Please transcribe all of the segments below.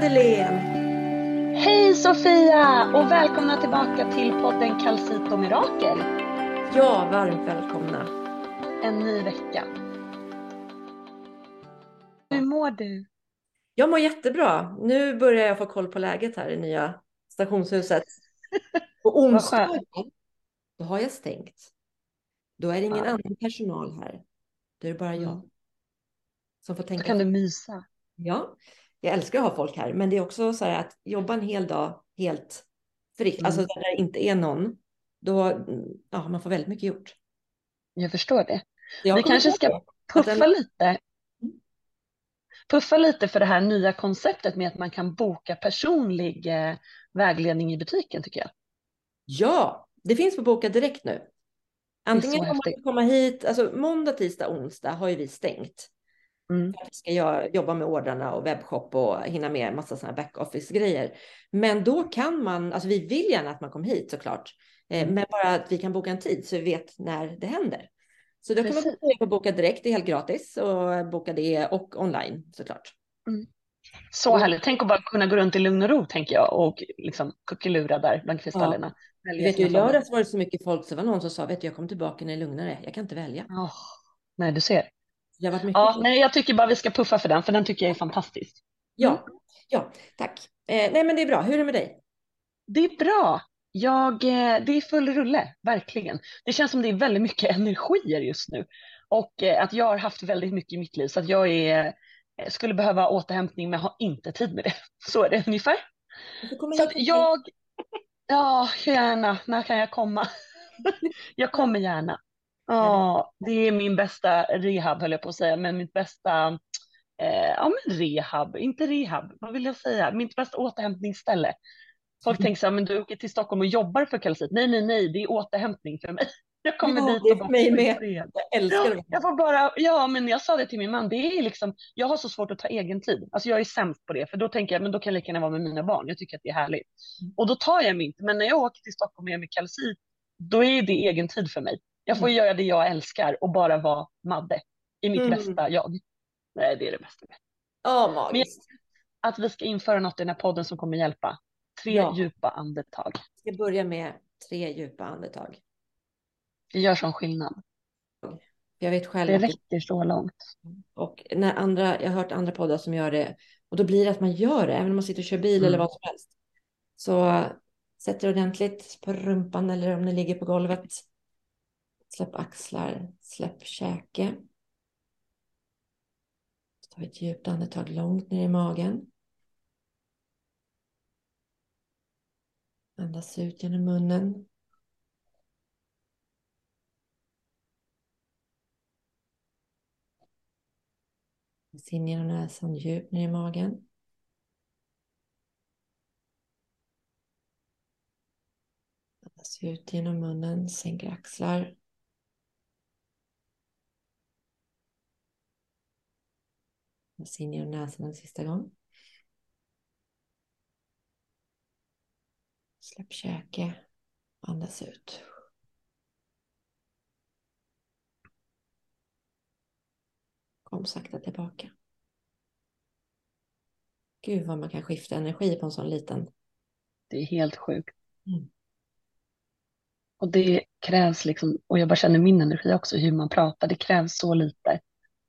Hej Madeleine! Hej Sofia och välkomna tillbaka till podden Calcito Mirakel. Ja, varmt välkomna. En ny vecka. Hur mår du? Jag mår jättebra. Nu börjar jag få koll på läget här i nya stationshuset. På onsdagen, då har jag stängt. Då är det ingen Ja. annan personal här. Då är det bara jag. Mm. Som får Då tänka. kan du mysa. Ja, jag älskar att ha folk här. Men det är också så här att jobba en hel dag helt fritt. Mm. Alltså där det inte är någon. Då, mm, ja, man får väldigt mycket gjort. Jag förstår det. Jag Vi kanske ska. Puffa den- lite. Puffa lite för det här nya konceptet med att man kan boka personlig eh, vägledning i butiken tycker jag. Ja, det finns på Boka Direkt nu. Antingen får man komma hit, alltså måndag, tisdag, onsdag har ju vi stängt. Mm. För att vi ska jag jobba med ordrarna och webbshop och hinna med en massa sådana backoffice-grejer. Men då kan man, alltså vi vill gärna att man kommer hit såklart. Eh, Mm. Men bara att vi kan boka en tid så vi vet när det händer. Så då kan man Precis. boka Direkt, det är helt gratis. Och boka det och online såklart. Så härligt. Tänk att bara kunna gå runt i lugn och ro tänker jag och liksom kuckelura där bland kristallerna. Välja Vet du, i lördags var det så mycket folk så var någon som sa, vet du, jag kommer tillbaka när det är lugnare. Jag kan inte välja. Åh, nej, du ser. Det har varit mycket Ja, nej, jag tycker bara vi ska puffa för den, för den tycker jag är fantastisk. Ja, ja, tack. Eh, nej, men det är bra. Hur är det med dig? Det är bra. Jag, eh, det är full rulle, verkligen. Det känns som det är väldigt mycket energier just nu. Och eh, att jag har haft väldigt mycket i mitt liv, så att jag är, eh, skulle behöva återhämtning, men har inte tid med det. Så är det ungefär. Så att jag, ja, gärna. När kan jag komma? Jag kommer gärna. Ja, det är min bästa rehab höll jag på att säga, men mitt bästa, eh, ja men rehab, inte rehab, vad vill jag säga, mitt bästa återhämtningsställe. Folk tänker så här, men du åker till Stockholm och jobbar för kalcit. Nej, nej, nej, det är återhämtning för mig. Jag kommer Ja, dit och mig med. Jag älskar det. Jag får bara, ja men jag sa det till min man, det är liksom, jag har så svårt att ta egen tid. Alltså jag är sämst på det, för då tänker jag, men då kan jag lika gärna vara med mina barn. Jag tycker att det är härligt. Mm. Och då tar jag mig inte, men när jag åker till Stockholm och är med kalcit, då är det egen tid för mig. Jag får göra det jag älskar och bara vara Madde i mitt Mm. bästa jag. Nej, det är det bästa. Ja, magiskt. Att vi ska införa något i den här podden som kommer hjälpa. Tre Ja. djupa andetag. Jag ska börja med tre djupa andetag. Det gör sån skillnad. Jag vet själv Det räcker så långt. och när andra, jag har hört andra poddar som gör det och då blir det att man gör det, även om man sitter och kör bil eller Mm. vad som helst. Så sätt er ordentligt på rumpan eller om ni ligger på golvet. Släpp axlar, släpp käke. Ta ett djupt andetag långt ner i magen. Andas ut genom munnen. Andas in genom näsan, djupt ner i magen. Andas ut genom munnen, sänker axlar. Andas in genom näsan en sista gång. Släpp käke. Andas ut. Kom sakta tillbaka. Gud vad man kan skifta energi på en sån liten. Det är helt sjukt. Mm. Och det krävs liksom, och jag bara känner min energi också, hur man pratar, det krävs så lite.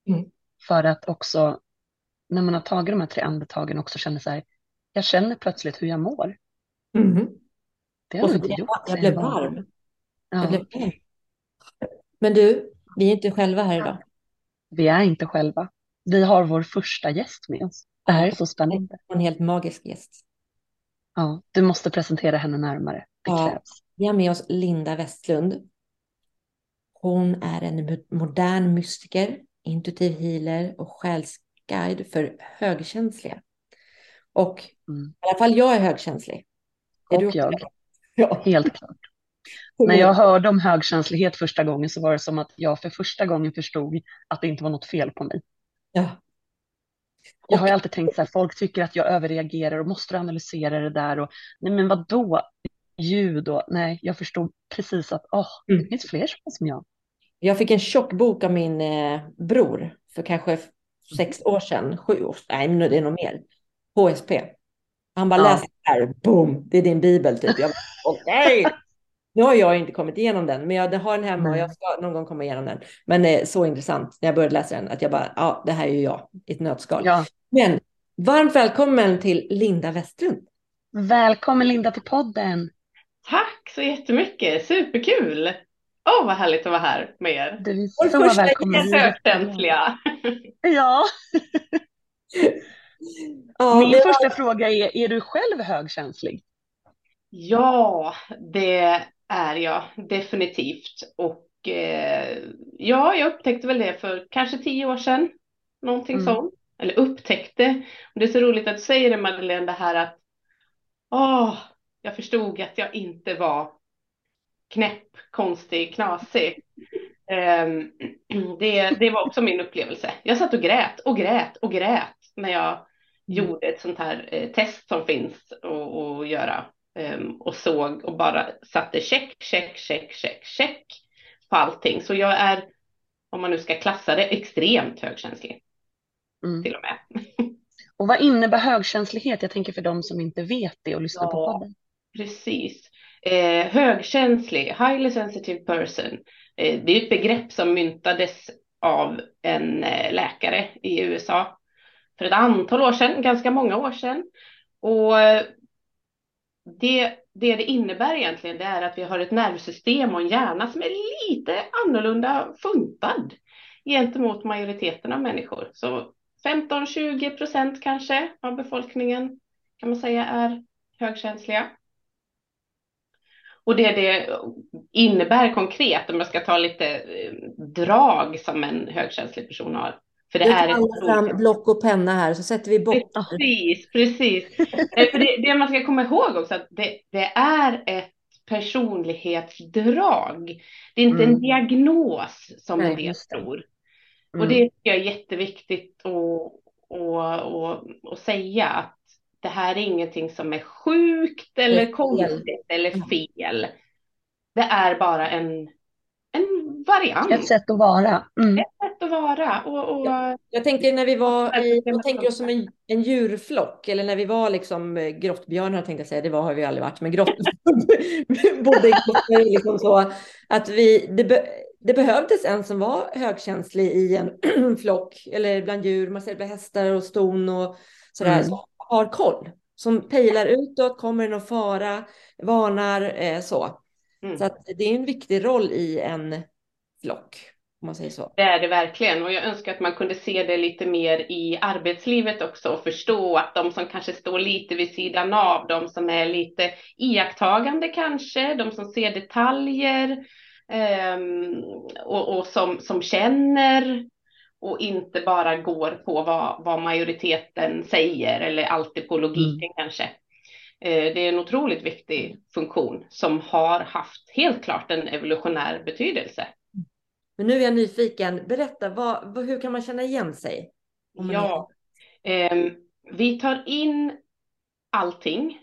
Mm. För att också, när man har tagit de här tre andetagen också känner så här, jag känner plötsligt hur jag mår. Det har jag inte blev gjort. jag, jag blev var- varm. Jag Ja, blev varm. Men du, vi är inte själva här idag. vi är inte själva. Vi har vår första gäst med oss. Det här är så spännande. En helt magisk gäst. Ja, du måste presentera henne närmare. Det Ja. krävs. Vi har med oss Linda Westlund. Hon är en mo- modern mystiker, intuitiv healer och själsguide för högkänsliga. Och Mm. i alla fall jag är högkänslig. Är Och du jag. Ja. Helt klart. När jag hörde om högkänslighet första gången så var det som att jag för första gången förstod att det inte var något fel på mig. Ja. Jag har alltid tänkt så här, folk tycker att jag överreagerar och måste analysera det där och nej men vad då? Ljud och nej, jag förstod precis att Mm. det finns fler som jag. Jag fick en tjock bok av min eh, bror för kanske sex år sedan, sju år, nej men det är nog mer. HSP. Han bara Ja. läste det här, boom, det är din bibel typ. Jag okej. Nu har jag inte kommit igenom den, men jag har den hemma och jag ska någon gång komma igenom den. Men det är så intressant när jag började läsa den att jag bara, ja, det här är ju jag i ett nötskal. Ja. Men varmt välkommen till Linda Westlund. Välkommen Linda till podden. Tack så jättemycket, superkul! Åh, vad härligt att vara här med er. Du är Vår så första välkommen. Högkänsliga. Ja, Ja, min första fråga är, är du själv högkänslig? Ja, det är jag definitivt. Och eh, ja, jag upptäckte väl det för kanske tio år sedan. Någonting Mm. sånt. Eller upptäckte. Och det är så roligt att du säger det Madeleine, det här att åh, jag förstod att jag inte var knäpp, konstig, knasig. Ehm, det, det var också min upplevelse. Jag satt och grät och grät och grät när jag gjorde ett sånt här eh, test som finns att göra. Ehm, och såg och bara satte check, check, check, check, check på allting. Så jag är, om man nu ska klassa det, extremt högkänslig Mm. till och med. Och vad innebär högkänslighet? Jag tänker för de som inte vet det och lyssnar på Ja. podden. Precis. Eh, högkänslig, highly sensitive person. Eh, det är ett begrepp som myntades av en eh, läkare i USA för ett antal år sedan, ganska många år sedan. Och eh, det, det det innebär egentligen det är att vi har ett nervsystem och en hjärna som är lite annorlunda funtad gentemot majoriteten av människor. Så 15-20 procent kanske av befolkningen kan man säga är högkänsliga. Och det det innebär konkret, om jag ska ta lite eh, drag som en högkänslig person har. För det Vi är tar alla fram block och penna här så sätter vi bort. Precis, precis. För det, det man ska komma ihåg också att det, det är ett personlighetsdrag. Det är inte en Mm. diagnos som Nej, en del tror. Mm. Och det tycker jag är jätteviktigt att, att, att, att säga att det här är ingenting som är sjukt eller fel. konstigt eller Mm. fel. Det är bara en, en variant, Ett sätt att vara. Mm. ett sätt att vara. Och, och, Jag tänker när vi var i, jag tänker oss som en, en djurflock, eller när vi var liksom eh, grottbjörnar tänkte jag säga, det var, har vi aldrig varit, men grott, bodde i grottor liksom så, att vi, det, be, det behövdes en som var högkänslig i en flock, eller bland djur, man ser det bland hästar och ston och sådär, Mm. Har koll, som pejlar utåt, kommer det någon fara, varnar, eh, så. Mm. Så det är en viktig roll i en flock, om man säger så. Det är det verkligen och jag önskar att man kunde se det lite mer i arbetslivet också och förstå att de som kanske står lite vid sidan av, de som är lite iakttagande kanske, de som ser detaljer ehm, och, och som, som känner och inte bara går på vad, vad majoriteten säger eller alltid på logiken kanske. Eh, Det är en otroligt viktig funktion som har haft helt klart en evolutionär betydelse. Men nu är jag nyfiken. Berätta, vad, vad, hur kan man känna igen sig? Ja, ehm, vi tar in allting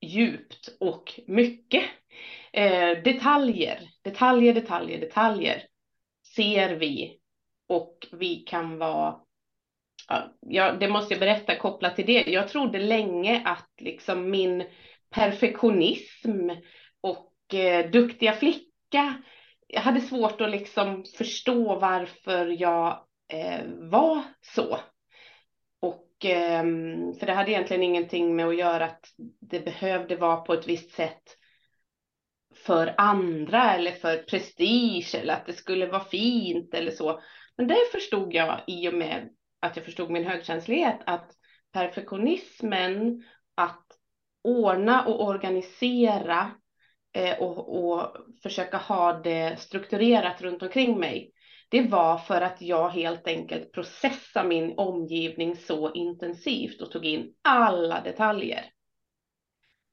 djupt och mycket. Eh, detaljer, detaljer, detaljer, detaljer ser vi och vi kan vara Ja, det måste jag berätta kopplat till det. Jag trodde länge att liksom min perfektionism och eh, duktiga flicka, jag hade svårt att liksom förstå varför jag eh, var så. Och eh, för det hade egentligen ingenting med att göra att det behövde vara på ett visst sätt för andra eller för prestige eller att det skulle vara fint eller så. Men det förstod jag i och med att jag förstod min högkänslighet att perfektionismen, att ordna och organisera eh, och, och försöka ha det strukturerat runt omkring mig. Det var för att jag helt enkelt processade min omgivning så intensivt och tog in alla detaljer.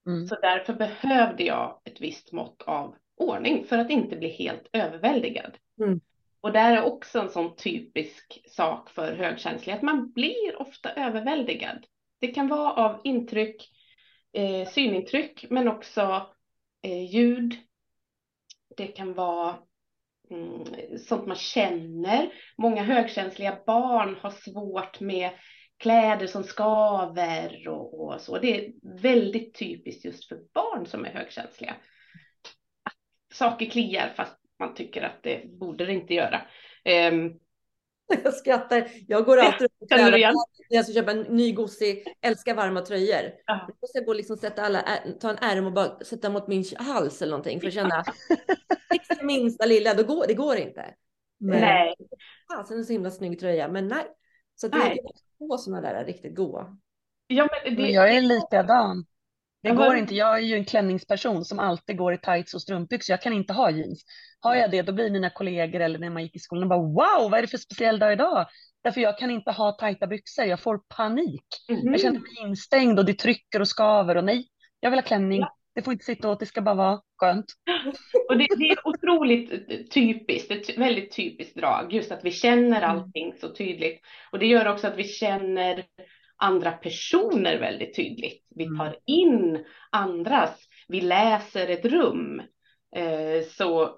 Mm. Så därför behövde jag ett visst mått av ordning för att inte bli helt överväldigad. Mm. Och där är också en sån typisk sak för högkänslighet. Man blir ofta överväldigad. Det kan vara av intryck, eh, synintryck, men också eh, ljud. Det kan vara mm, sånt man känner. Många högkänsliga barn har svårt med kläder som skaver och, och, så. Det är väldigt typiskt just för barn som är högkänsliga. Att saker kliar fast man tycker att det borde det inte göra. Um, jag skrattar. Jag går alltid upp när jag ska köpa en ny gosig, älskar varma tröjor. Ja. Jag måste gå liksom sätta alla, ta en ärm och bara sätta mot min hals eller någonting för att känna det minsta lilla, då går, det går inte. Men, nej. Fasen en så himla snygg tröja, men nej. Så det nej. är två sådana där riktigt goa. Ja, men det... Jag är likadan. Det går inte. Jag är ju en klänningsperson som alltid går i tights och strumpbyxor. Jag kan inte ha jeans. Har jag det, då blir mina kollegor eller när man gick i skolan bara wow, vad är det för speciell dag idag? Därför jag kan inte ha tajta byxor. Jag får panik. Mm. Jag känner mig instängd och det trycker och skaver och nej, jag vill ha klänning. Ja. Det får inte sitta åt, det ska bara vara skönt. Och det, det är otroligt typiskt, ett väldigt typiskt drag, just att vi känner mm. allting så tydligt. Och det gör också att vi känner andra personer väldigt tydligt. Vi mm. tar in andras, vi läser ett rum. Eh, så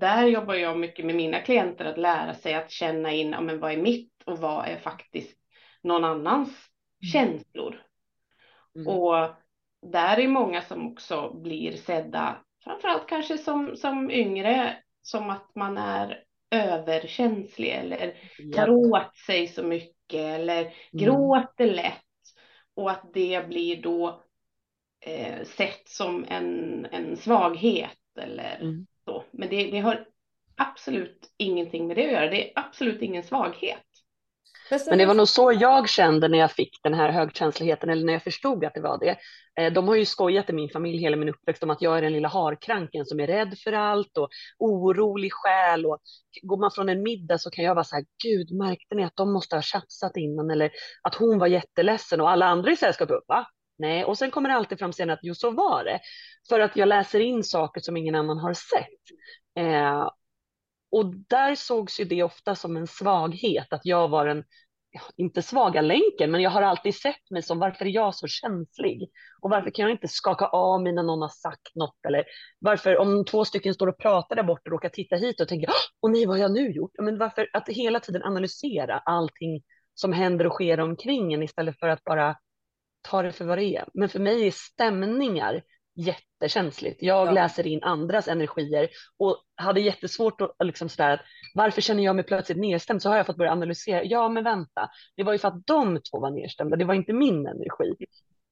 där jobbar jag mycket med mina klienter att lära sig att känna in ja, men vad är mitt och vad är faktiskt någon annans mm. känslor. Mm. Och där är många som också blir sedda, framförallt kanske som, som yngre, som att man är överkänslig eller tar åt sig så mycket eller mm. gråter lätt och att det blir då eh, sett som en, en svaghet eller mm. så. Men det, det har absolut ingenting med det att göra. Det är absolut ingen svaghet. Men det var nog så jag kände när jag fick den här högkänsligheten eller när jag förstod att det var det. Eh, de har ju skojat i min familj hela min uppväxt om att jag är den lilla harkranken som är rädd för allt och orolig själ. Och går man från en middag så kan jag vara så här, gud märkte ni att de måste ha tjafsat innan eller att hon var jätteledsen och alla andra i sällskapet, va? Nej, och sen kommer det alltid fram sen att jo, så var det. För att jag läser in saker som ingen annan har sett. Eh, och där sågs ju det ofta som en svaghet, att jag var en, inte svaga länken, men jag har alltid sett mig som varför är jag så känslig? Och varför kan jag inte skaka av mig när någon har sagt något? Eller varför om två stycken står och pratar där borta och råkar titta hit och tänker, åh nej, vad har jag nu gjort? Men varför att hela tiden analysera allting som händer och sker omkring en istället för att bara ta det för vad det är. Men för mig är stämningar jättekänsligt. Jag ja. läser in andras energier och hade jättesvårt att liksom sådär, varför känner jag mig plötsligt nedstämd? Så har jag fått börja analysera, ja men vänta, det var ju för att de två var nedstämda, det var inte min energi.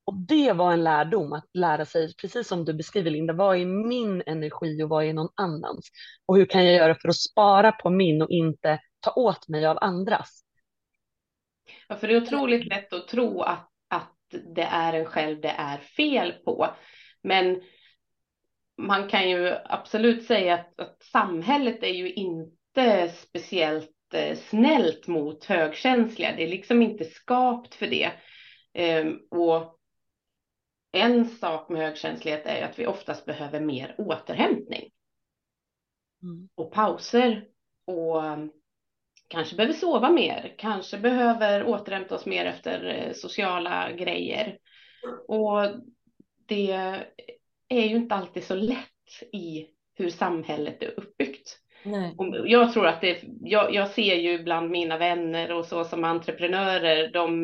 Och det var en lärdom att lära sig, precis som du beskriver Linda, vad är min energi och vad är någon annans? Och hur kan jag göra för att spara på min och inte ta åt mig av andras? Ja, för det är otroligt lätt att tro att, att det är en själv det är fel på. Men man kan ju absolut säga att, att samhället är ju inte speciellt eh, snällt mot högkänsliga. Det är liksom inte skapt för det. Ehm, och en sak med högkänslighet är att vi oftast behöver mer återhämtning. Mm. Och pauser och um, kanske behöver sova mer, kanske behöver återhämta oss mer efter eh, sociala grejer. Och det är ju inte alltid så lätt i hur samhället är uppbyggt. Nej. Jag tror att det, jag, jag, ser ju bland mina vänner och så som entreprenörer, de,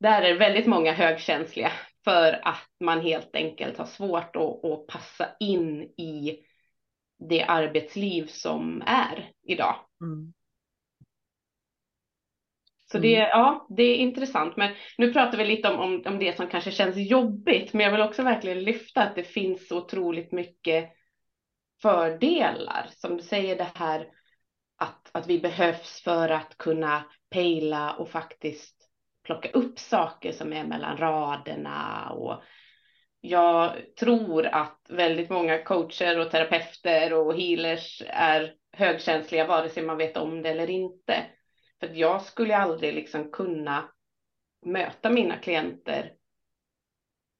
där är väldigt många högkänsliga för att man helt enkelt har svårt att, att passa in i det arbetsliv som är idag. Mm. Så det, mm. ja, det är intressant. Men nu pratar vi lite om, om, om det som kanske känns jobbigt. Men jag vill också verkligen lyfta att det finns så otroligt mycket fördelar. Som du säger det här att, att vi behövs för att kunna pejla och faktiskt plocka upp saker som är mellan raderna. Och jag tror att väldigt många coacher och terapeuter och healers är högkänsliga vare sig man vet om det eller inte. För jag skulle aldrig liksom kunna möta mina klienter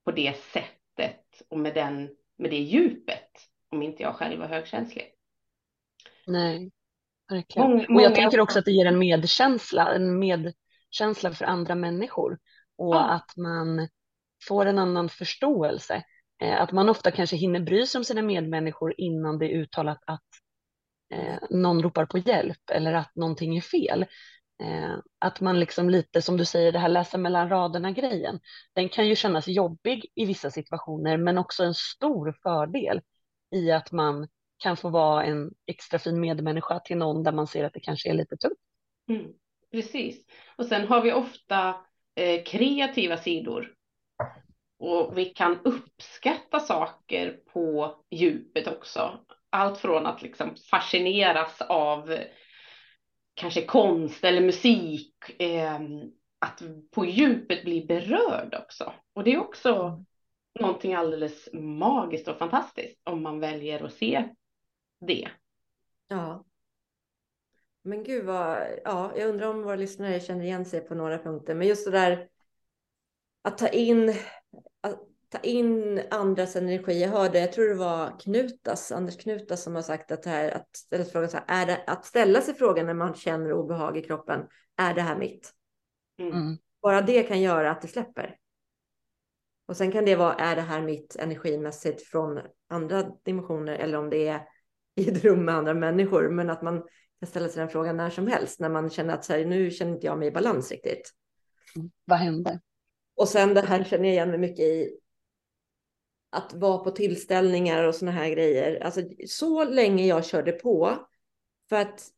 på det sättet och med, den, med det djupet om inte jag själv var högkänslig. Nej, verkligen. Många, och jag tänker också att det ger en medkänsla, en medkänsla för andra människor och ja. att man får en annan förståelse. Eh, att man ofta kanske hinner bry sig om sina medmänniskor innan det är uttalat att Eh, någon ropar på hjälp eller att någonting är fel. Eh, att man liksom lite som du säger, det här läsa mellan raderna-grejen, den kan ju kännas jobbig i vissa situationer, men också en stor fördel i att man kan få vara en extra fin medmänniska till någon där man ser att det kanske är lite tufft. Mm, precis. Och sen har vi ofta eh, kreativa sidor. Och vi kan uppskatta saker på djupet också. Allt från att liksom fascineras av kanske konst eller musik. Eh, att på djupet bli berörd också. Och det är också någonting alldeles magiskt och fantastiskt om man väljer att se det. Ja. Men gud vad, ja, jag undrar om våra lyssnare känner igen sig på några punkter. Men just det där att ta in, ta in andras energi. Jag hörde, jag tror det var Knutas, Anders Knutas som har sagt att det här, att ställa, frågan så här, är det, att ställa sig frågan när man känner obehag i kroppen, är det här mitt? Mm. Mm. Bara det kan göra att det släpper. Och sen kan det vara, är det här mitt energimässigt från andra dimensioner eller om det är i ett rum med andra människor. Men att man kan ställa sig den frågan när som helst när man känner att så här, nu känner inte jag mig i balans riktigt. Mm. Vad hände? Och sen det här känner jag igen mig mycket i att vara på tillställningar och såna här grejer. Alltså så länge jag körde på för att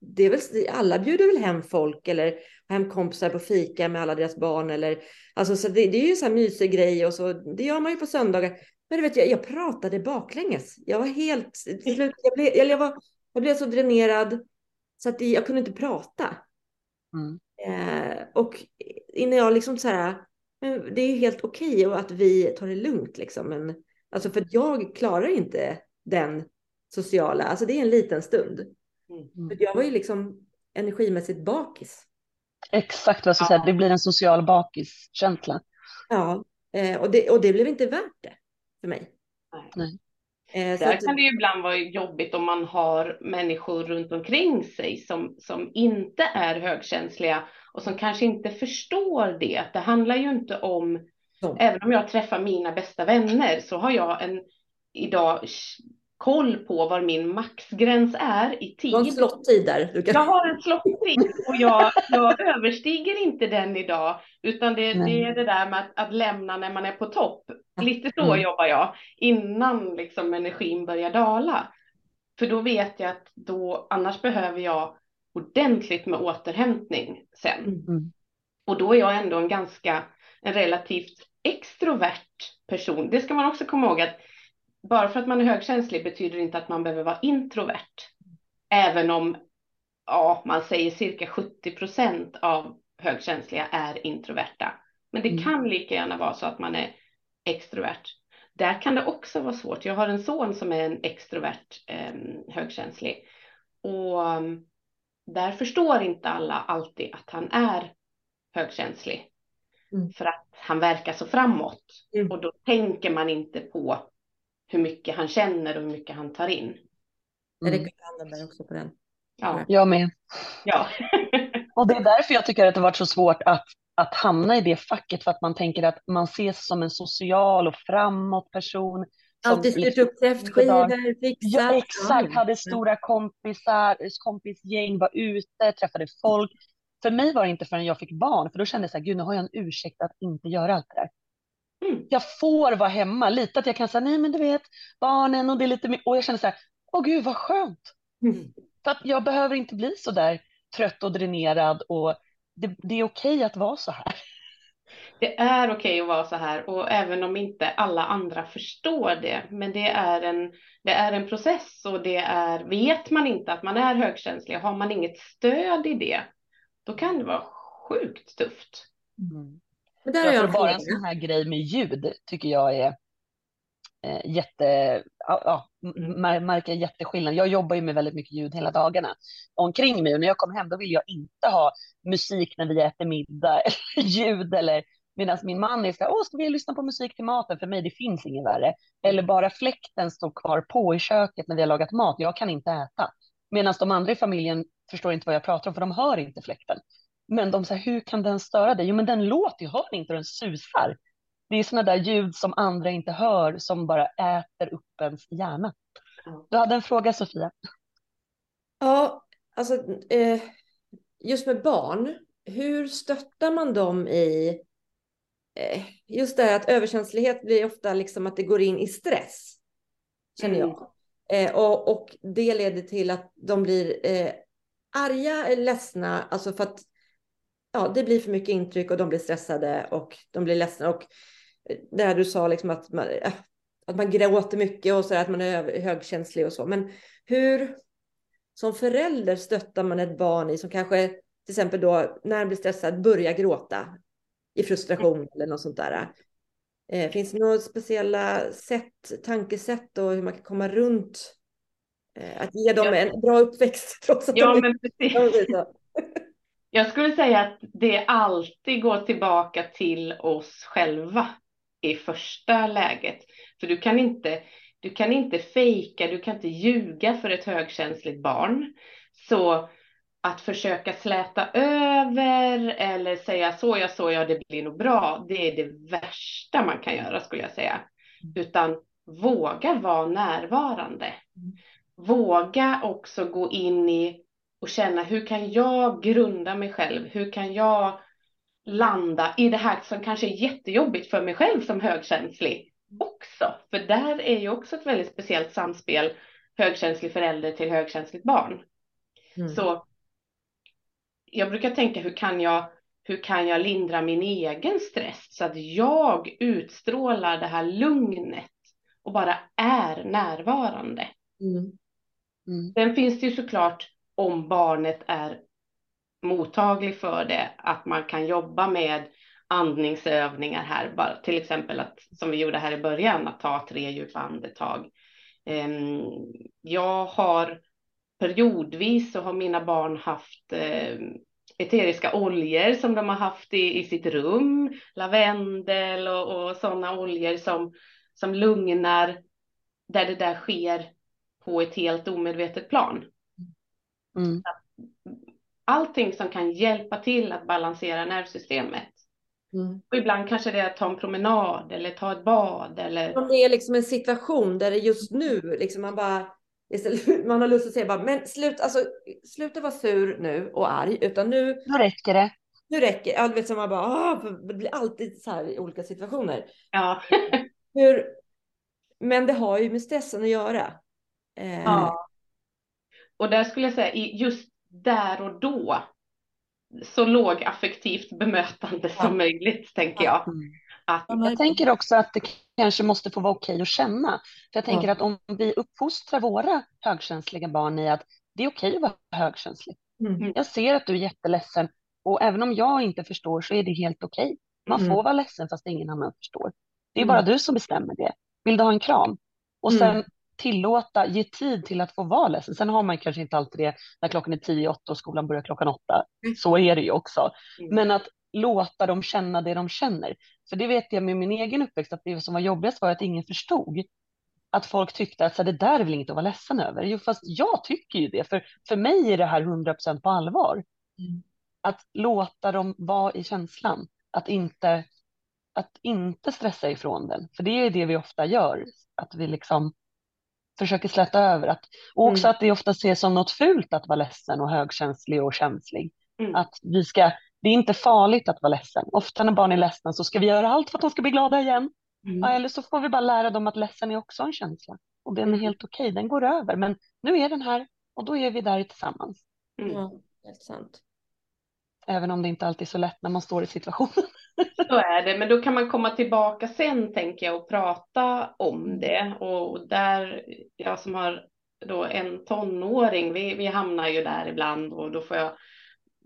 det är väl, alla bjuder väl hem folk eller hem kompisar på fika med alla deras barn eller alltså så det, det är ju så här mysig grej och så det gör man ju på söndagar. Men du vet, jag, jag pratade baklänges. Jag var helt jag blev, jag, jag, var, jag blev så dränerad så att jag kunde inte prata. Mm. Eh, och innan jag liksom så här, men det är ju helt okej okay att vi tar det lugnt liksom. Men alltså för jag klarar inte den sociala, alltså det är en liten stund. Mm. För jag var ju liksom energimässigt bakis. Exakt vad jag ska Ja. säga, det blir en social bakiskänsla. Ja, eh, och, det, och det blev inte värt det för mig. Nej. Eh, så Där att, kan det ju ibland vara jobbigt om man har människor runt omkring sig som, som inte är högkänsliga och som kanske inte förstår det. Det handlar ju inte om, Så. även om jag träffar mina bästa vänner så har jag en idag koll på var min maxgräns är i det var en tid. slottid där. Du kan... Jag har en slottid och jag, jag överstiger inte den idag. Utan det, det är det där med att, att lämna när man är på topp. Lite så Mm. jobbar jag innan liksom energin börjar dala. För då vet jag att då, annars behöver jag ordentligt med återhämtning sen. Mm. Och då är jag ändå en ganska, en relativt extrovert person. Det ska man också komma ihåg att bara för att man är högkänslig betyder inte att man behöver vara introvert. Även om, ja, man säger cirka 70 procent av högkänsliga är introverta. Men det Mm. kan lika gärna vara så att man är extrovert. Där kan det också vara svårt. Jag har en son som är en extrovert eh, högkänslig. Och där förstår inte alla alltid att han är högkänslig. Mm. För att han verkar så framåt. Mm. Och då tänker man inte på hur mycket han känner och hur mycket han tar in. Jag Mm. handen där också på den. Ja, Jag med. ja. Och det är därför jag tycker att det har varit så svårt att, att hamna i det facket, för att man tänker att man ses som en social och framåt person. Alltid styrt liksom- upp kräftskivor, fixat. Ja, exakt, hade stora kompisar, kompisgäng, var ute, träffade folk. För mig var det inte förrän jag fick barn, för då kände jag så här, gud nu har jag en ursäkt att inte göra allt det där. Mm. Jag får vara hemma, lite att jag kan säga, nej men du vet, barnen och det är lite mer, och jag kände så här, åh gud vad skönt. Mm. För att jag behöver inte bli så där trött och dränerad och det, det är okej att vara så här. Det är okej att vara så här och även om inte alla andra förstår det. Men det är en, det är en process och det är, vet man inte att man är högkänslig, har man inget stöd i det, då kan det vara sjukt tufft. Men där har Ja, jag en bara en sån här grej med ljud tycker jag är Eh, jätte, ja, ja, märker jätteskillnad. Jag jobbar ju med väldigt mycket ljud hela dagarna omkring mig och när jag kom hem då vill jag inte ha musik när vi äter middag eller ljud eller medan min man är så här, åh ska vi lyssna på musik till maten? För mig det finns inget värre. Eller bara fläkten står kvar på i köket när vi har lagat mat, jag kan inte äta. Medan de andra i familjen förstår inte vad jag pratar om för de hör inte fläkten. Men de säger, hur kan den störa dig? Jo men den låter ju, hör ni inte hur den susar? Det är sådana där ljud som andra inte hör som bara äter upp ens hjärna. Du hade en fråga Sofia. Ja, alltså eh, just med barn, hur stöttar man dem i eh, just det här att överkänslighet blir ofta liksom att det går in i stress, känner Mm. jag. Eh, och, och det leder till att de blir eh, arga ledsna, alltså för att ja, det blir för mycket intryck och de blir stressade och de blir ledsna. Och det här du sa, liksom att, man, eh, att man gråter mycket och så där, att man är högkänslig och så. Men hur som förälder stöttar man ett barn i som kanske till exempel då när han blir stressad börjar gråta i frustration eller något sånt där. Eh, finns det några speciella sätt, tankesätt och hur man kan komma runt eh, att ge dem Ja. en bra uppväxt trots att Ja, de men precis. Jag skulle säga att det alltid går tillbaka till oss själva i första läget. För du kan inte, du kan inte fejka, du kan inte ljuga för ett högkänsligt barn. Så att försöka släta över eller säga så ja, så ja, det blir nog bra. Det är det värsta man kan göra skulle jag säga. Utan våga vara närvarande. Våga också gå in i och känna hur kan jag grunda mig själv? Hur kan jag landa i det här som kanske är jättejobbigt för mig själv som högkänslig också? För där är ju också ett väldigt speciellt samspel högkänslig förälder till högkänsligt barn. Mm. Så jag brukar tänka hur kan jag, hur kan jag lindra min egen stress så att jag utstrålar det här lugnet och bara är närvarande. Mm. Mm. Sen finns det ju såklart om barnet är mottaglig för det, att man kan jobba med andningsövningar här, bara till exempel att som vi gjorde här i början, att ta tre djupa andetag. Ehm, Jag har periodvis så har mina barn haft eh, eteriska oljor som de har haft i, i sitt rum, lavendel och, och sådana oljor som, som lugnar där det där sker på ett helt omedvetet plan. Mm. Allting som kan hjälpa till att balansera nervsystemet. Mm. Och ibland kanske det är att ta en promenad eller ta ett bad eller Om det är liksom en situation där det just nu, liksom man bara, istället, man har lust att säga bara, men slut, alltså, sluta vara sur nu och arg, utan nu, Då räcker det. nu räcker ja, du vet, så man bara, ah, det blir alltid så här i olika situationer. ja. Hur, men det har ju med stressen att göra. Eh, Ja. Och där skulle jag säga, i- just där och då, så lågaffektivt bemötande Ja. som möjligt, tänker jag. Mm. Att, Jag tänker också att det kanske måste få vara okej att känna. För jag tänker Ja. att om vi uppfostrar våra högkänsliga barn i att det är okej att vara högkänslig. Mm. Jag ser att du är jätteledsen och även om jag inte förstår så är det helt okej. Man Mm. får vara ledsen fast ingen annan förstår. Det är Mm. bara du som bestämmer det. Vill du ha en kram? Och Mm. sen tillåta, ge tid till att få vara ledsen. Sen har man kanske inte alltid det när klockan är tio, åtta och skolan börjar klockan åtta. Mm. Så är det ju också. Mm. Men att låta dem känna det de känner. För det vet jag med min egen uppväxt att det som var jobbigast var att ingen förstod. Att folk tyckte att så här, det där är väl inget att vara ledsen över. Jo, fast jag tycker ju det. För, för mig är det här 100% på allvar. Mm. Att låta dem vara i känslan. Att inte, att inte stressa ifrån den. För det är det vi ofta gör. Att vi liksom försöker släta över. Att, och också Mm. att det ofta ses som något fult att vara ledsen och högkänslig och känslig. Mm. Att vi ska, det är inte farligt att vara ledsen. Ofta när barn är ledsna så ska vi göra allt för att de ska bli glada igen. Mm. Ja, eller så får vi bara lära dem att ledsen är också en känsla. Och den är Mm. helt okej, den går över. Men nu är den här och då är vi där tillsammans. Mm. Ja, helt sant. Även om det inte alltid är så lätt när man står i situationen. Så är det, men då kan man komma tillbaka sen tänker jag och prata om det. Och där, jag som har då en tonåring, vi, vi hamnar ju där ibland och då får jag,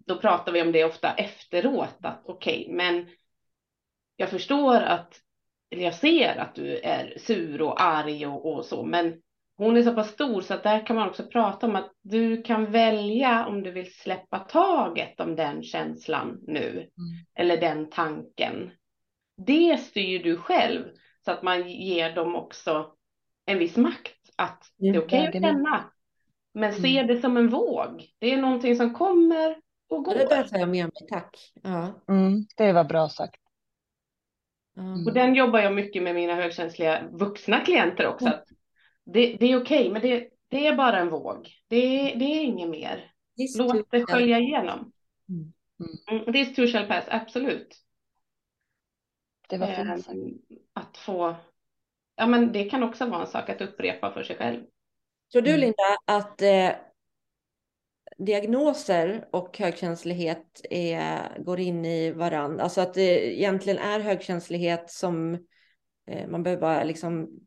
då pratar vi om det ofta efteråt att okej, men jag förstår att, eller jag ser att du är sur och arg och, och så, men hon är så pass stor så att där kan man också prata om att du kan välja om du vill släppa taget om den känslan nu eller den tanken. Det styr du själv så att man ger dem också en viss makt att det är Mm, okej att väger med. känna. Men se det som en våg. Det är någonting som kommer och går. det där tar jag med mig, tack. Ja. Mm, det var bra sagt. Ja. Och den jobbar jag mycket med mina högkänsliga vuxna klienter också. Mm. Att det, det är okej, men det, det är bara en våg. Det, det är inget mer. Visst, Låt det skölja igenom. Mm. Mm. This too shall pass, absolut. Det var fint. Ehm, att få, ja men det kan också vara en sak att upprepa för sig själv. Tror du mm. Linda att eh, diagnoser och högkänslighet är, går in i varandra? Alltså att det egentligen är högkänslighet som eh, man behöver bara liksom,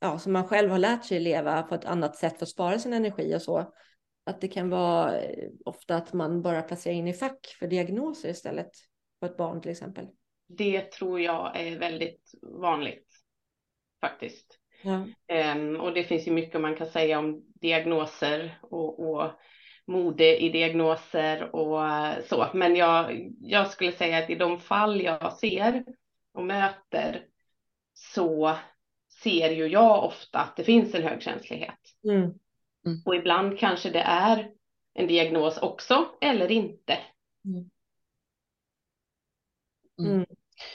ja, som man själv har lärt sig leva på ett annat sätt för att spara sin energi och så. Att det kan vara eh, ofta att man bara placerar in i fack för diagnoser istället på ett barn till exempel. Det tror jag är väldigt vanligt faktiskt. Ja. Um, och det finns ju mycket man kan säga om diagnoser och, och mode i diagnoser och så. Men jag, jag skulle säga att i de fall jag ser och möter så ser ju jag ofta att det finns en högkänslighet. Mm. Mm. Och ibland kanske det är en diagnos också eller inte. Mm. mm. mm.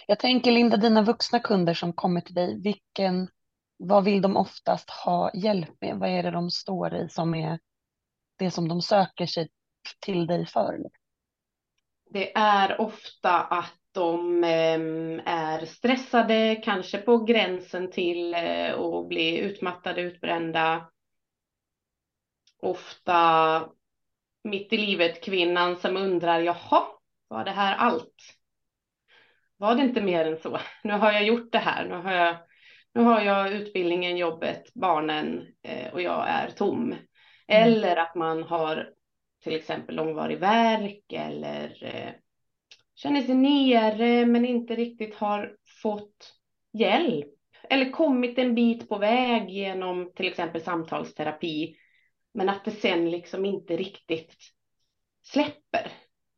Jag tänker Linda, dina vuxna kunder som kommer till dig, vilken, vad vill de oftast ha hjälp med? Vad är det de står i som är det som de söker sig till dig för? Det är ofta att de ehm, är stressade, kanske på gränsen till eh, att bli utmattade, utbrända. Ofta mitt i livet kvinnan som undrar, jaha, var det här allt? Var det inte mer än så? Nu har jag gjort det här, nu har jag, nu har jag utbildningen, jobbet, barnen eh, och jag är tom. Mm. Eller att man har till exempel långvarig värk eller eh, känner sig nere men inte riktigt har fått hjälp eller kommit en bit på väg genom till exempel samtalsterapi men att det sen liksom inte riktigt släpper.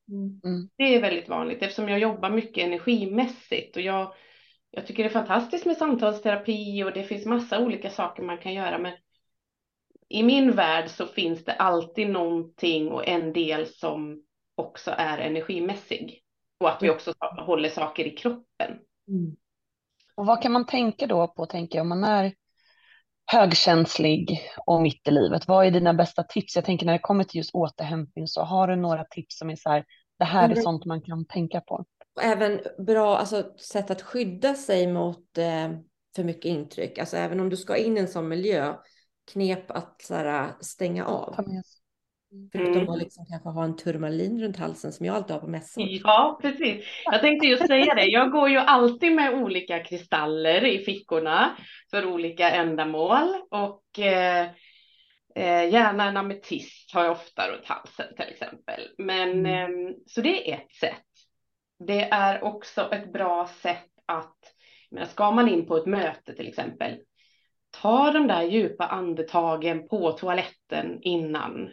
Mm. Det är väldigt vanligt eftersom jag jobbar mycket energimässigt och jag, jag tycker det är fantastiskt med samtalsterapi och det finns massa olika saker man kan göra men i min värld så finns det alltid någonting och en del som också är energimässig. Och att vi också håller saker i kroppen. Mm. Och vad kan man tänka då på, tänker jag, om man är högkänslig och mitt i livet? Vad är dina bästa tips? Jag tänker när det kommer till just återhämtning så har du några tips som är så här, det här är mm. sånt man kan tänka på. Även bra alltså, sätt att skydda sig mot eh, för mycket intryck. Alltså även om du ska in i en sån miljö knep att så här, stänga av. Mm. Förutom att liksom kanske ha en turmalin runt halsen som jag alltid har på mässor. Ja, precis. Jag tänkte just säga det. Jag går ju alltid med olika kristaller i fickorna för olika ändamål och eh, eh, gärna en ametist har jag ofta runt halsen till exempel. Men mm. eh, så det är ett sätt. Det är också ett bra sätt att, menar, ska man in på ett möte till exempel, ta de där djupa andetagen på toaletten innan.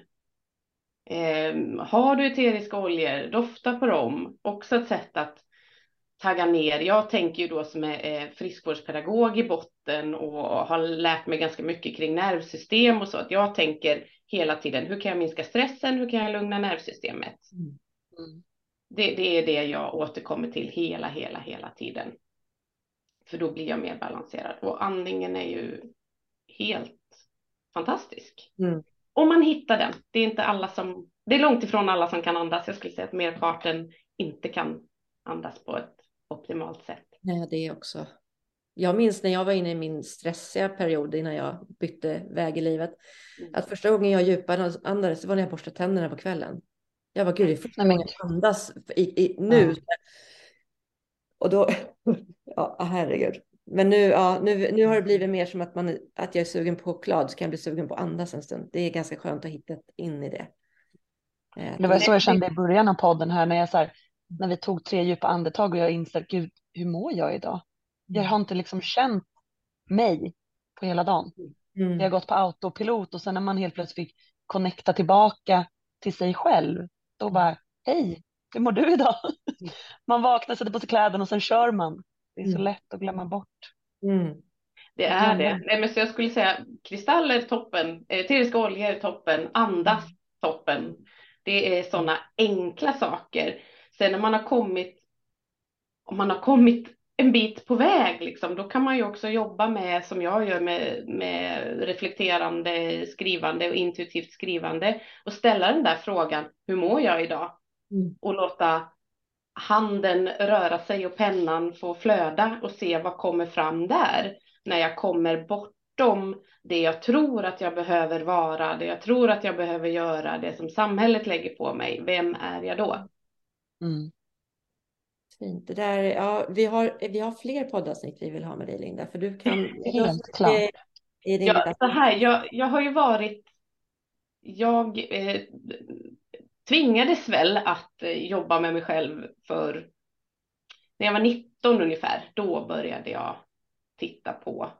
Eh, har du eteriska oljor, dofta på dem. Också ett sätt att tagga ner. Jag tänker ju då som är friskvårdspedagog i botten och har lärt mig ganska mycket kring nervsystem och så. Att jag tänker hela tiden, hur kan jag minska stressen? Hur kan jag lugna nervsystemet? Mm. Mm. Det, det, är det jag återkommer till hela, hela, hela tiden. För då blir jag mer balanserad. Och andningen är ju helt fantastisk. Mm. Om man hittar den. Det är inte alla som, det är långt ifrån alla som kan andas. Jag skulle säga att merparten inte kan andas på ett optimalt sätt. Nej, det är också. Jag minns när jag var inne i min stressiga period innan jag bytte väg i livet. Mm. Att första gången jag djupandades det var när jag borstade tänderna på kvällen. Jag var gud, det är första gången jag andas i, i, nu. Mm. Och då, ja herregud. Men nu, ja, nu, nu har det blivit mer som att, man, att jag är sugen på choklad så kan jag bli sugen på att andas en stund. Det är ganska skönt att hitta in i det. Eh, det var så jag kände i början av podden här när jag så här, när vi tog tre djupa andetag och jag insåg, gud, hur mår jag idag? Jag mm. har inte liksom känt mig på hela dagen. Mm. Jag har gått på autopilot och sen när man helt plötsligt fick connecta tillbaka till sig själv, då bara, hej, hur mår du idag? Mm. Man vaknar, sätter på sig kläderna och sen kör man. Det är så mm. lätt att glömma bort. Mm. Det är det. Nej, men så jag skulle säga kristaller toppen, eteriska oljor toppen, andas mm. toppen. Det är sådana enkla saker. Sen när man har kommit, om man har kommit en bit på väg, liksom, då kan man ju också jobba med, som jag gör, med, med reflekterande skrivande och intuitivt skrivande och ställa den där frågan, hur mår jag idag? mm. och låta handen röra sig och pennan få flöda och se vad kommer fram där när jag kommer bortom det jag tror att jag behöver vara, det jag tror att jag behöver göra, det som samhället lägger på mig. Vem är jag då? Mm. Fint. Det där, ja, vi, har, vi har fler poddavsnitt vi vill ha med dig Linda, för du kan... Helt klart. Ja, så här, jag, jag har ju varit... Jag eh, tvingades väl att eh, jobba med mig själv för... När jag var 19 ungefär, då började jag titta på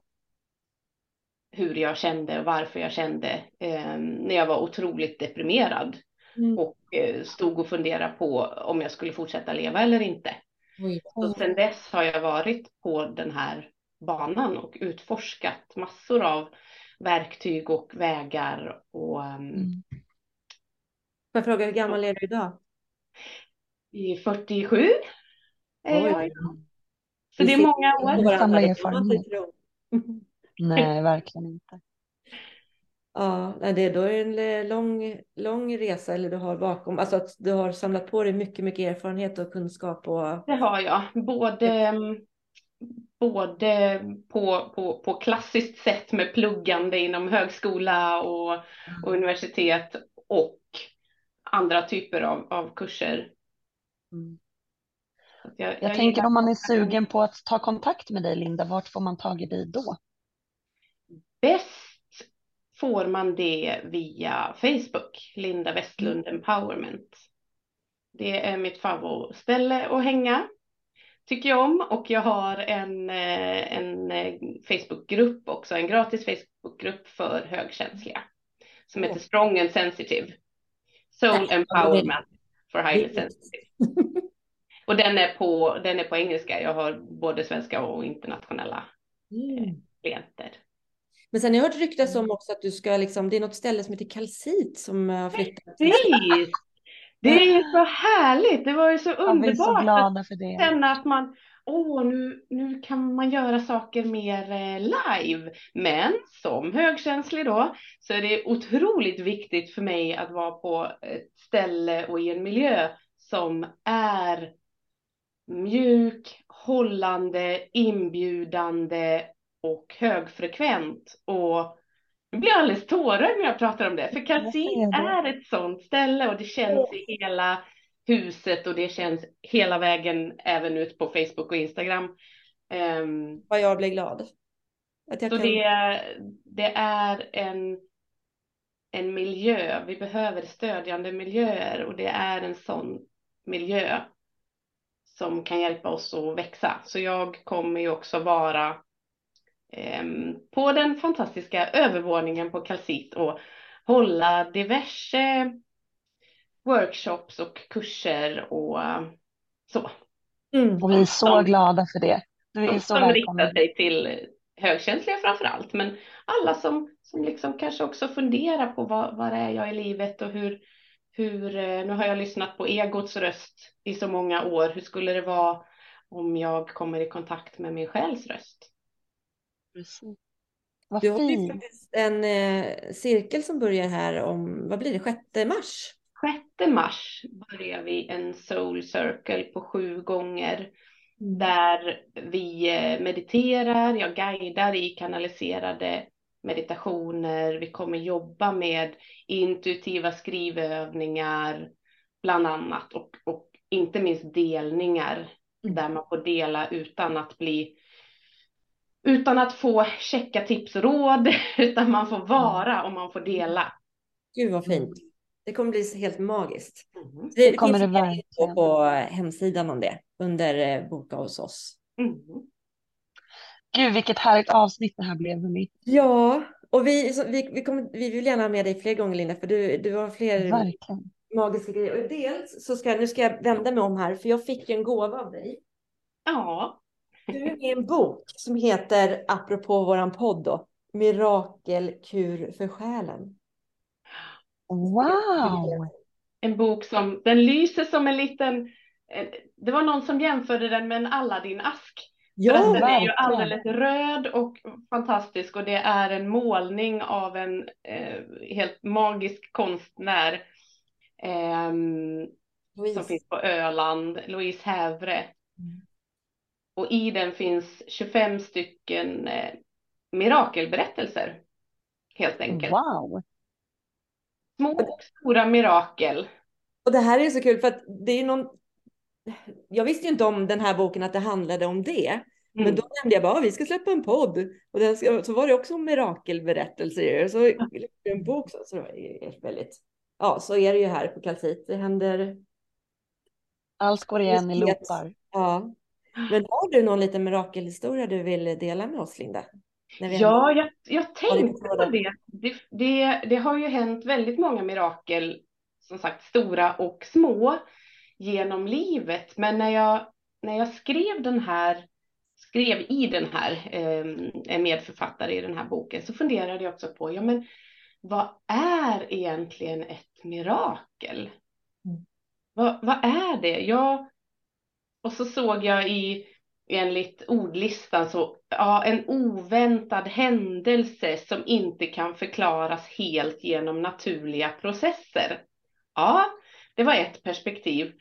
hur jag kände och varför jag kände eh, när jag var otroligt deprimerad mm. och eh, stod och funderade på om jag skulle fortsätta leva eller inte. Oj. Så sen dess har jag varit på den här banan och utforskat massor av verktyg och vägar och um... mm. Får jag fråga hur gammal är du idag? I 47 är jag. Så det är många år. Samla erfarenhet. Nej, verkligen inte. Ja, det, då är det en lång, lång resa eller du har bakom, alltså att du har samlat på dig mycket, mycket erfarenhet och kunskap. Och... Det har jag, både, både på, på, på klassiskt sätt med pluggande inom högskola och, och universitet och andra typer av, av kurser. Mm. Jag, jag, jag, tänker om man är sugen på att ta kontakt med dig Linda, vart får man tag i dig då? Bäst får man det via Facebook, Linda Westlund Empowerment. Det är mitt favoritställe att hänga, tycker jag om. Och jag har en, eh, en eh, Facebookgrupp också, en gratis Facebookgrupp för högkänsliga som heter Strong and Sensitive. Soul Empowerment for Highly Sensitive. Och den är, på, den är på engelska. Jag har både svenska och internationella mm. Eh, klienter. Men sen har jag hört ryktas om också att du ska liksom, det är något ställe som heter Kalsit som har flyttat. Precis! Det är ju så härligt. Det var ju så underbart så att för det. känna att man, åh, nu, nu kan man göra saker mer eh, live. Men som högkänslig då, så är det otroligt viktigt för mig att vara på ett ställe och i en miljö som är mjuk, hållande, inbjudande och högfrekvent. Och nu blir jag alldeles tårögd när jag pratar om det. För Kalsin är ett sånt ställe och det känns i hela huset och det känns hela vägen även ut på Facebook och Instagram. Um, Vad jag blir glad. Att jag så kan... det, det är en, en miljö, vi behöver stödjande miljöer och det är en sån miljö som kan hjälpa oss att växa. Så jag kommer ju också vara Ehm, på den fantastiska övervåningen på Kalsit och hålla diverse workshops och kurser och så. Mm, och vi är så som, glada för det. Du är så som riktar sig till högkänsliga framför allt, men alla som, som liksom kanske också funderar på vad, vad är jag i livet och hur, hur, eh, nu har jag lyssnat på egots röst i så många år, hur skulle det vara om jag kommer i kontakt med min själs röst? Precis. Vad du har ju faktiskt en eh, cirkel som börjar här om, vad blir det, 6 mars? 6 mars börjar vi en soul circle på sju gånger mm. där vi eh, mediterar, jag guidar i kanaliserade meditationer, vi kommer jobba med intuitiva skrivövningar bland annat och, och inte minst delningar mm. där man får dela utan att bli utan att få checka tips och råd, utan man får vara och man får dela. Gud vad fint. Det kommer bli helt magiskt. Mm. Det, det kommer det verkligen. på hemsidan om det under eh, Boka hos oss. Mm. Gud vilket härligt avsnitt det här blev. Hörni. Ja, och vi, vi, vi, kommer, vi vill gärna ha med dig fler gånger Linda, för du, du har fler verkligen. magiska grejer. Och dels så ska, nu ska jag vända mig om här, för jag fick ju en gåva av dig. Ja. Du är med i en bok som heter, apropå våran podd då, Mirakelkur för själen. Wow! En bok som, den lyser som en liten, det var någon som jämförde den med en Aladdin-ask. Ja, den verkligen. är ju alldeles röd och fantastisk och det är en målning av en eh, helt magisk konstnär. Eh, som finns på Öland, Louise Hävre. Mm. Och i den finns 25 stycken eh, mirakelberättelser. Helt enkelt. Wow! Små och stora mirakel. Och det här är så kul för att det är någon... Jag visste ju inte om den här boken att det handlade om det. Mm. Men då nämnde jag bara, vi ska släppa en podd. Och den ska, så var det också mirakelberättelser. Så en bok så, så det väldigt... Ja, så är det ju här på Kalsit. Det händer... Allt går igen i loopar. Ja. Men har du någon liten mirakelhistoria du vill dela med oss, Linda? Ja, jag, jag tänkte på det. Det, det. det har ju hänt väldigt många mirakel, som sagt stora och små, genom livet. Men när jag, när jag skrev den här, skrev i den här, eh, medförfattare i den här boken, så funderade jag också på, ja men vad är egentligen ett mirakel? Mm. Vad, vad är det? Jag, och så såg jag i enligt ordlistan så, ja, en oväntad händelse som inte kan förklaras helt genom naturliga processer. Ja, det var ett perspektiv.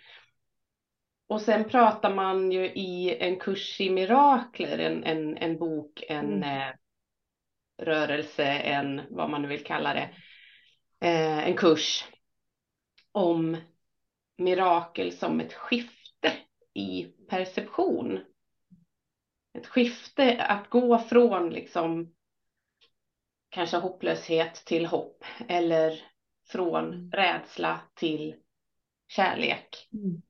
Och sen pratar man ju i en kurs i mirakler, en, en, en bok, en mm. eh, rörelse, en vad man nu vill kalla det, eh, en kurs om mirakel som ett skifte i perception ett skifte att gå från liksom kanske hopplöshet till hopp eller från mm. rädsla till kärlek. Mm.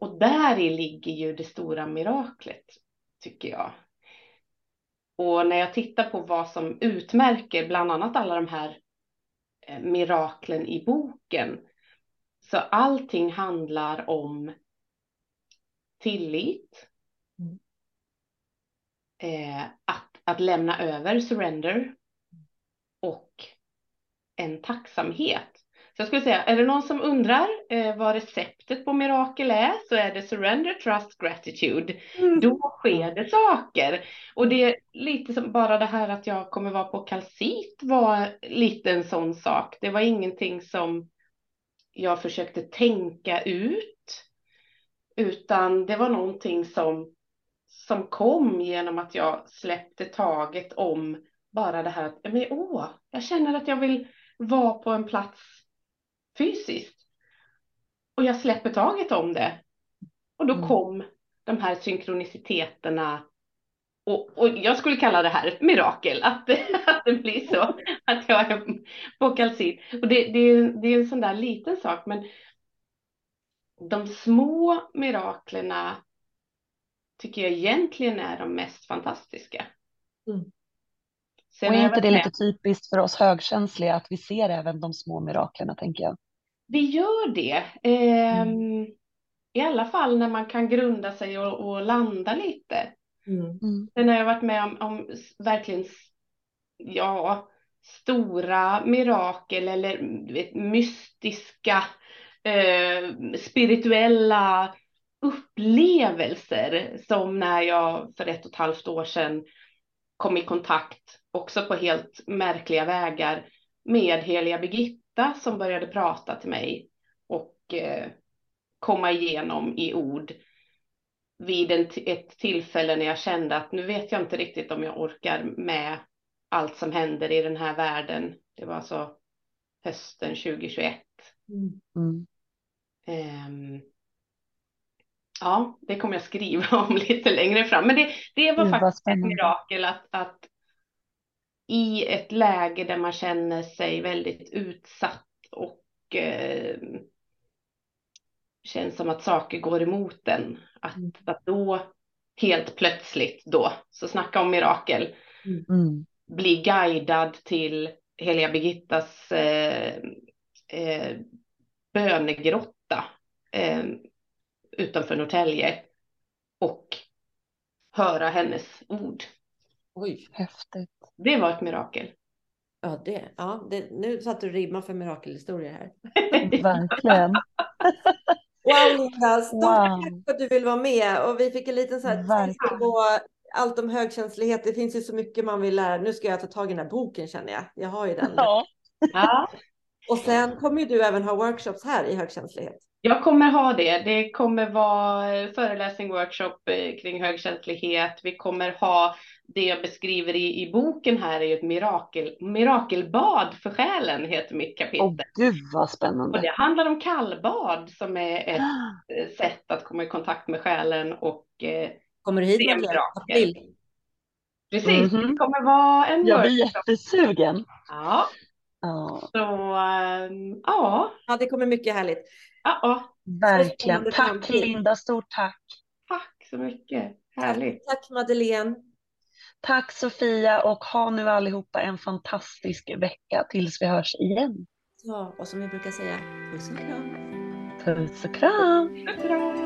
Och där i ligger ju det stora miraklet, tycker jag. Och när jag tittar på vad som utmärker bland annat alla de här eh, miraklen i boken, så allting handlar om tillit, eh, att, att lämna över, surrender, och en tacksamhet. Så jag skulle säga, är det någon som undrar eh, vad receptet på mirakel är så är det surrender, trust, gratitude. Mm. Då sker det saker. Och det är lite som bara det här att jag kommer vara på kalcit var lite en sån sak. Det var ingenting som jag försökte tänka ut, utan det var någonting som som kom genom att jag släppte taget om bara det här att men, åh, jag känner att jag vill vara på en plats fysiskt. Och jag släpper taget om det. Och då mm. kom de här synkroniciteterna och, och, jag skulle kalla det här ett mirakel, att, att det blir så, att jag är på kalcit. Och det, det, det är en sån där liten sak, men de små miraklerna tycker jag egentligen är de mest fantastiska. Mm. Sen och är inte det lite typiskt för oss högkänsliga att vi ser även de små miraklerna, tänker jag? Vi gör det. Eh, mm. I alla fall när man kan grunda sig och, och landa lite. Mm. mm. Sen har jag varit med om, om verkligen ja, stora mirakel eller vet, mystiska, eh, spirituella upplevelser som när jag för ett och ett halvt år sedan kom i kontakt, också på helt märkliga vägar, med heliga Birgitta som började prata till mig och eh, komma igenom i ord vid en ett tillfälle när jag kände att nu vet jag inte riktigt om jag orkar med allt som händer i den här världen. Det var alltså hösten 2021. Mm. Mm. Um, Ja, det kommer jag skriva om lite längre fram. Men det, det var mm, faktiskt ett mirakel att, att i ett läge där man känner sig väldigt utsatt och eh, känns som att saker går emot en. Att, mm. att då helt plötsligt då, så snacka om mirakel, mm. bli guidad till heliga Birgittas eh, eh, bönegrotta. Eh, utanför Norrtälje och höra hennes ord. Oj, häftigt. Det var ett mirakel. Ja, det, ja det, nu satte du ribban för mirakelhistorier här. Verkligen. wow, Linda, stort wow. tack för att du vill vara med. Och vi fick en liten så här på allt om högkänslighet. Det finns ju så mycket man vill lära. Nu ska jag ta tag i den här boken känner jag. Jag har ju den. Ja. ja. Och sen kommer ju du även ha workshops här i högkänslighet. Jag kommer ha det. Det kommer vara föreläsning, workshop eh, kring högkänslighet. Vi kommer ha det jag beskriver i, i boken här är ju ett mirakel, mirakelbad för själen heter mitt kapitel. Åh gud vad spännande. Och det handlar om kallbad som är ett eh, sätt att komma i kontakt med själen och eh, Kommer du hit se Madeleine? mirakel. April? Mhm. Precis, det kommer vara en Jag blir jättesugen. Ja, Ja, så ehm, ja, Ja, det kommer mycket härligt. Ja, ja, verkligen. Tack. Linda, stort tack. tack så mycket. Härligt. Tack Madeleine. Tack Sofia och ha nu allihopa en fantastisk vecka tills vi hörs igen. Ja, och som vi brukar säga, puss och kram. Puss och kram! Bra.